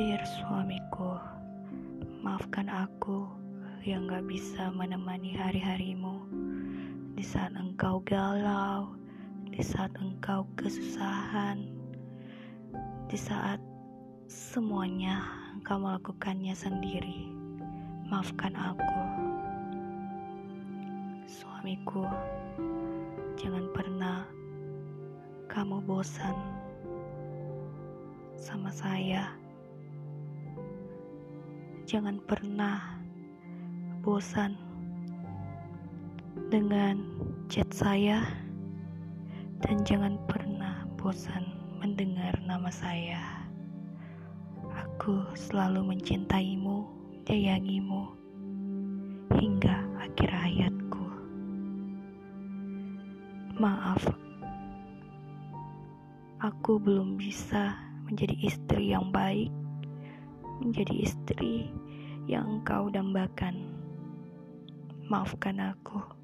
Dear suamiku, maafkan aku yang gak bisa menemani hari-harimu di saat engkau galau, di saat engkau kesusahan, di saat semuanya engkau melakukannya sendiri. Maafkan aku, suamiku. Jangan pernah kamu bosan sama saya. Jangan pernah bosan dengan chat saya, dan jangan pernah bosan mendengar nama saya. Aku selalu mencintaimu, menyayangimu hingga akhir hayatku. Maaf, aku belum bisa menjadi istri yang baik menjadi istri yang engkau dambakan. Maafkan aku.